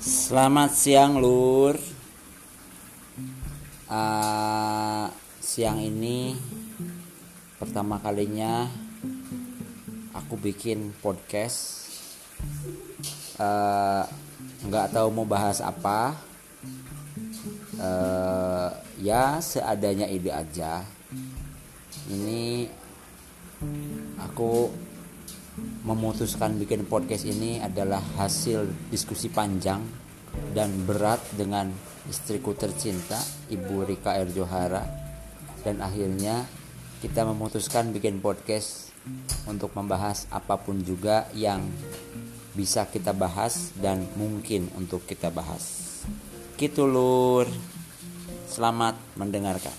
Selamat siang Lur. Uh, Siang ini Pertama kalinya Aku bikin podcast. Uh, Nggak tahu mau bahas apa. Uh, Ya seadanya ide aja. Ini Aku memutuskan bikin podcast ini adalah hasil diskusi panjang dan berat dengan istriku tercinta Ibu Rika R. Johara dan akhirnya kita memutuskan bikin podcast untuk membahas apa pun juga yang bisa kita bahas dan mungkin untuk kita bahas. Gitu lur. Selamat mendengarkan.